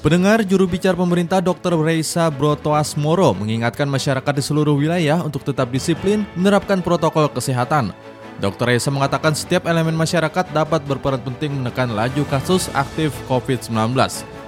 Pendengar juru bicara pemerintah Dr. Reisa Brotoasmoro mengingatkan masyarakat di seluruh wilayah untuk tetap disiplin menerapkan protokol kesehatan. Dr. Reisa mengatakan setiap elemen masyarakat dapat berperan penting menekan laju kasus aktif COVID-19.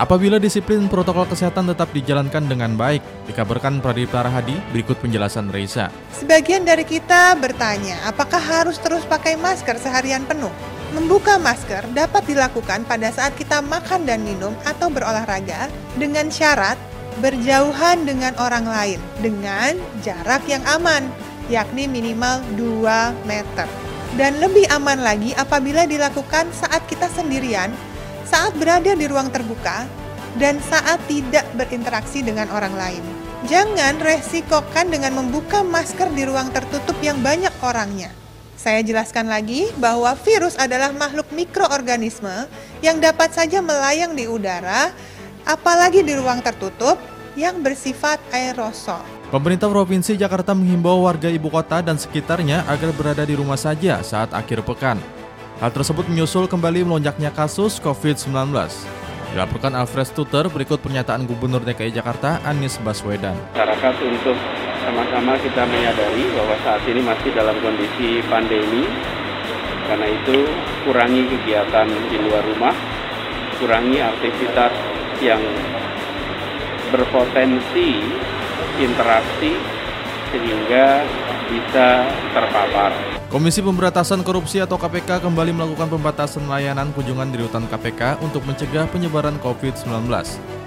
Apabila disiplin protokol kesehatan tetap dijalankan dengan baik, dikabarkan Pradipta Rahadi berikut penjelasan Reisa. Sebagian dari kita bertanya, apakah harus terus pakai masker seharian penuh? Membuka masker dapat dilakukan pada saat kita makan dan minum atau berolahraga dengan syarat berjauhan dengan orang lain dengan jarak yang aman, yakni minimal 2 meter. Dan lebih aman lagi apabila dilakukan saat kita sendirian, saat berada di ruang terbuka, dan saat tidak berinteraksi dengan orang lain. Jangan resikokan dengan membuka masker di ruang tertutup yang banyak orangnya. Saya jelaskan lagi bahwa virus adalah makhluk mikroorganisme yang dapat saja melayang di udara, apalagi di ruang tertutup yang bersifat aerosol. Pemerintah Provinsi Jakarta menghimbau warga ibu kota dan sekitarnya agar berada di rumah saja saat akhir pekan. Hal tersebut menyusul kembali melonjaknya kasus COVID-19. Dilaporkan Alfred Stuter berikut pernyataan Gubernur DKI Jakarta Anies Baswedan. masyarakat untuk sama-sama kita menyadari bahwa saat ini masih dalam kondisi pandemi. Karena itu kurangi kegiatan di luar rumah, kurangi aktivitas yang berpotensi interaksi sehingga bisa terpapar. Komisi Pemberantasan Korupsi atau KPK kembali melakukan pembatasan layanan kunjungan di rutan KPK untuk mencegah penyebaran COVID-19.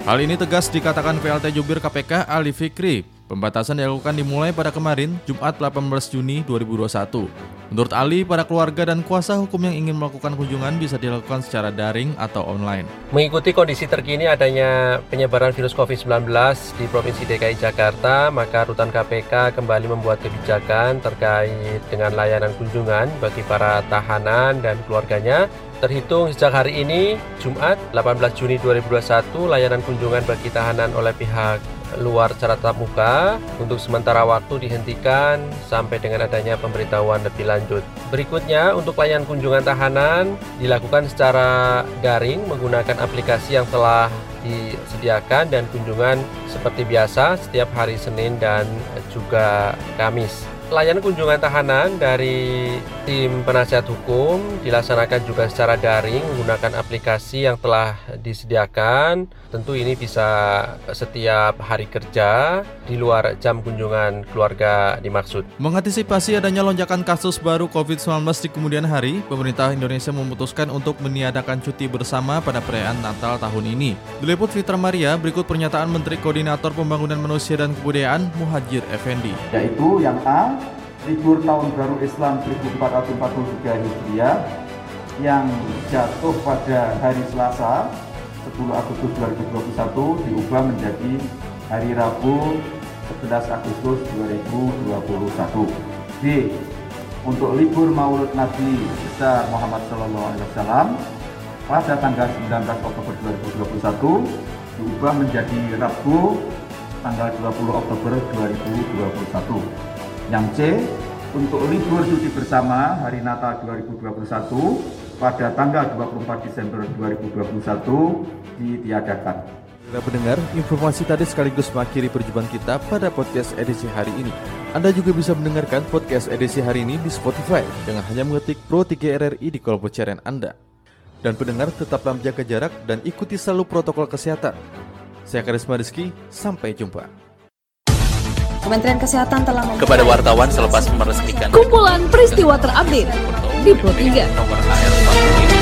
Hal ini tegas dikatakan PLT Jubir KPK Ali Fikri. Pembatasan dilakukan dimulai pada kemarin, Jumat 18 Juni 2021. Menurut Ali, para keluarga dan kuasa hukum yang ingin melakukan kunjungan bisa dilakukan secara daring atau online. Mengikuti kondisi terkini adanya penyebaran virus COVID-19 di Provinsi DKI Jakarta, maka Rutan KPK kembali membuat kebijakan terkait dengan layanan kunjungan bagi para tahanan dan keluarganya. Terhitung sejak hari ini, Jumat 18 Juni 2021, layanan kunjungan bagi tahanan oleh pihak luar secara tatap muka untuk sementara waktu dihentikan sampai dengan adanya pemberitahuan lebih lanjut. Berikutnya, untuk layanan kunjungan tahanan dilakukan secara daring menggunakan aplikasi yang telah disediakan dan kunjungan seperti biasa setiap hari Senin dan juga Kamis. Layanan kunjungan tahanan dari tim penasihat hukum dilaksanakan juga secara daring menggunakan aplikasi yang telah disediakan. Tentu ini bisa setiap hari kerja di luar jam kunjungan keluarga dimaksud. Mengantisipasi adanya lonjakan kasus baru COVID-19 di kemudian hari, pemerintah Indonesia memutuskan untuk meniadakan cuti bersama pada perayaan Natal tahun ini. Diliput Fitra Maria, berikut pernyataan Menteri Koordinator Pembangunan Manusia dan Kebudayaan Muhajir Effendi. yaitu yang A libur tahun baru Islam 1443 Hijriah yang jatuh pada hari Selasa 10 Agustus 2021 diubah menjadi hari Rabu 11 Agustus 2021. B. Untuk libur Maulud Nabi besar Muhammad Sallallahu Alaihi Wasallam pada tanggal 19 Oktober 2021 diubah menjadi Rabu tanggal 20 Oktober 2021. Yang C, untuk libur cuti bersama hari Natal 2021 pada tanggal 24 Desember 2021 ditiadakan. Para pendengar, informasi tadi sekaligus mengakhiri perjumpaan kita pada podcast edisi hari ini. Anda juga bisa mendengarkan podcast edisi hari ini di Spotify dengan hanya mengetik Pro 3 RRI di kolom pencarian Anda. Dan pendengar tetaplah menjaga jarak dan ikuti selalu protokol kesehatan. Saya Karisma Rizky, sampai jumpa. Kementerian Kesehatan telah membuka kepada wartawan selepas meresmikan kumpulan peristiwa terupdate di Pro 3.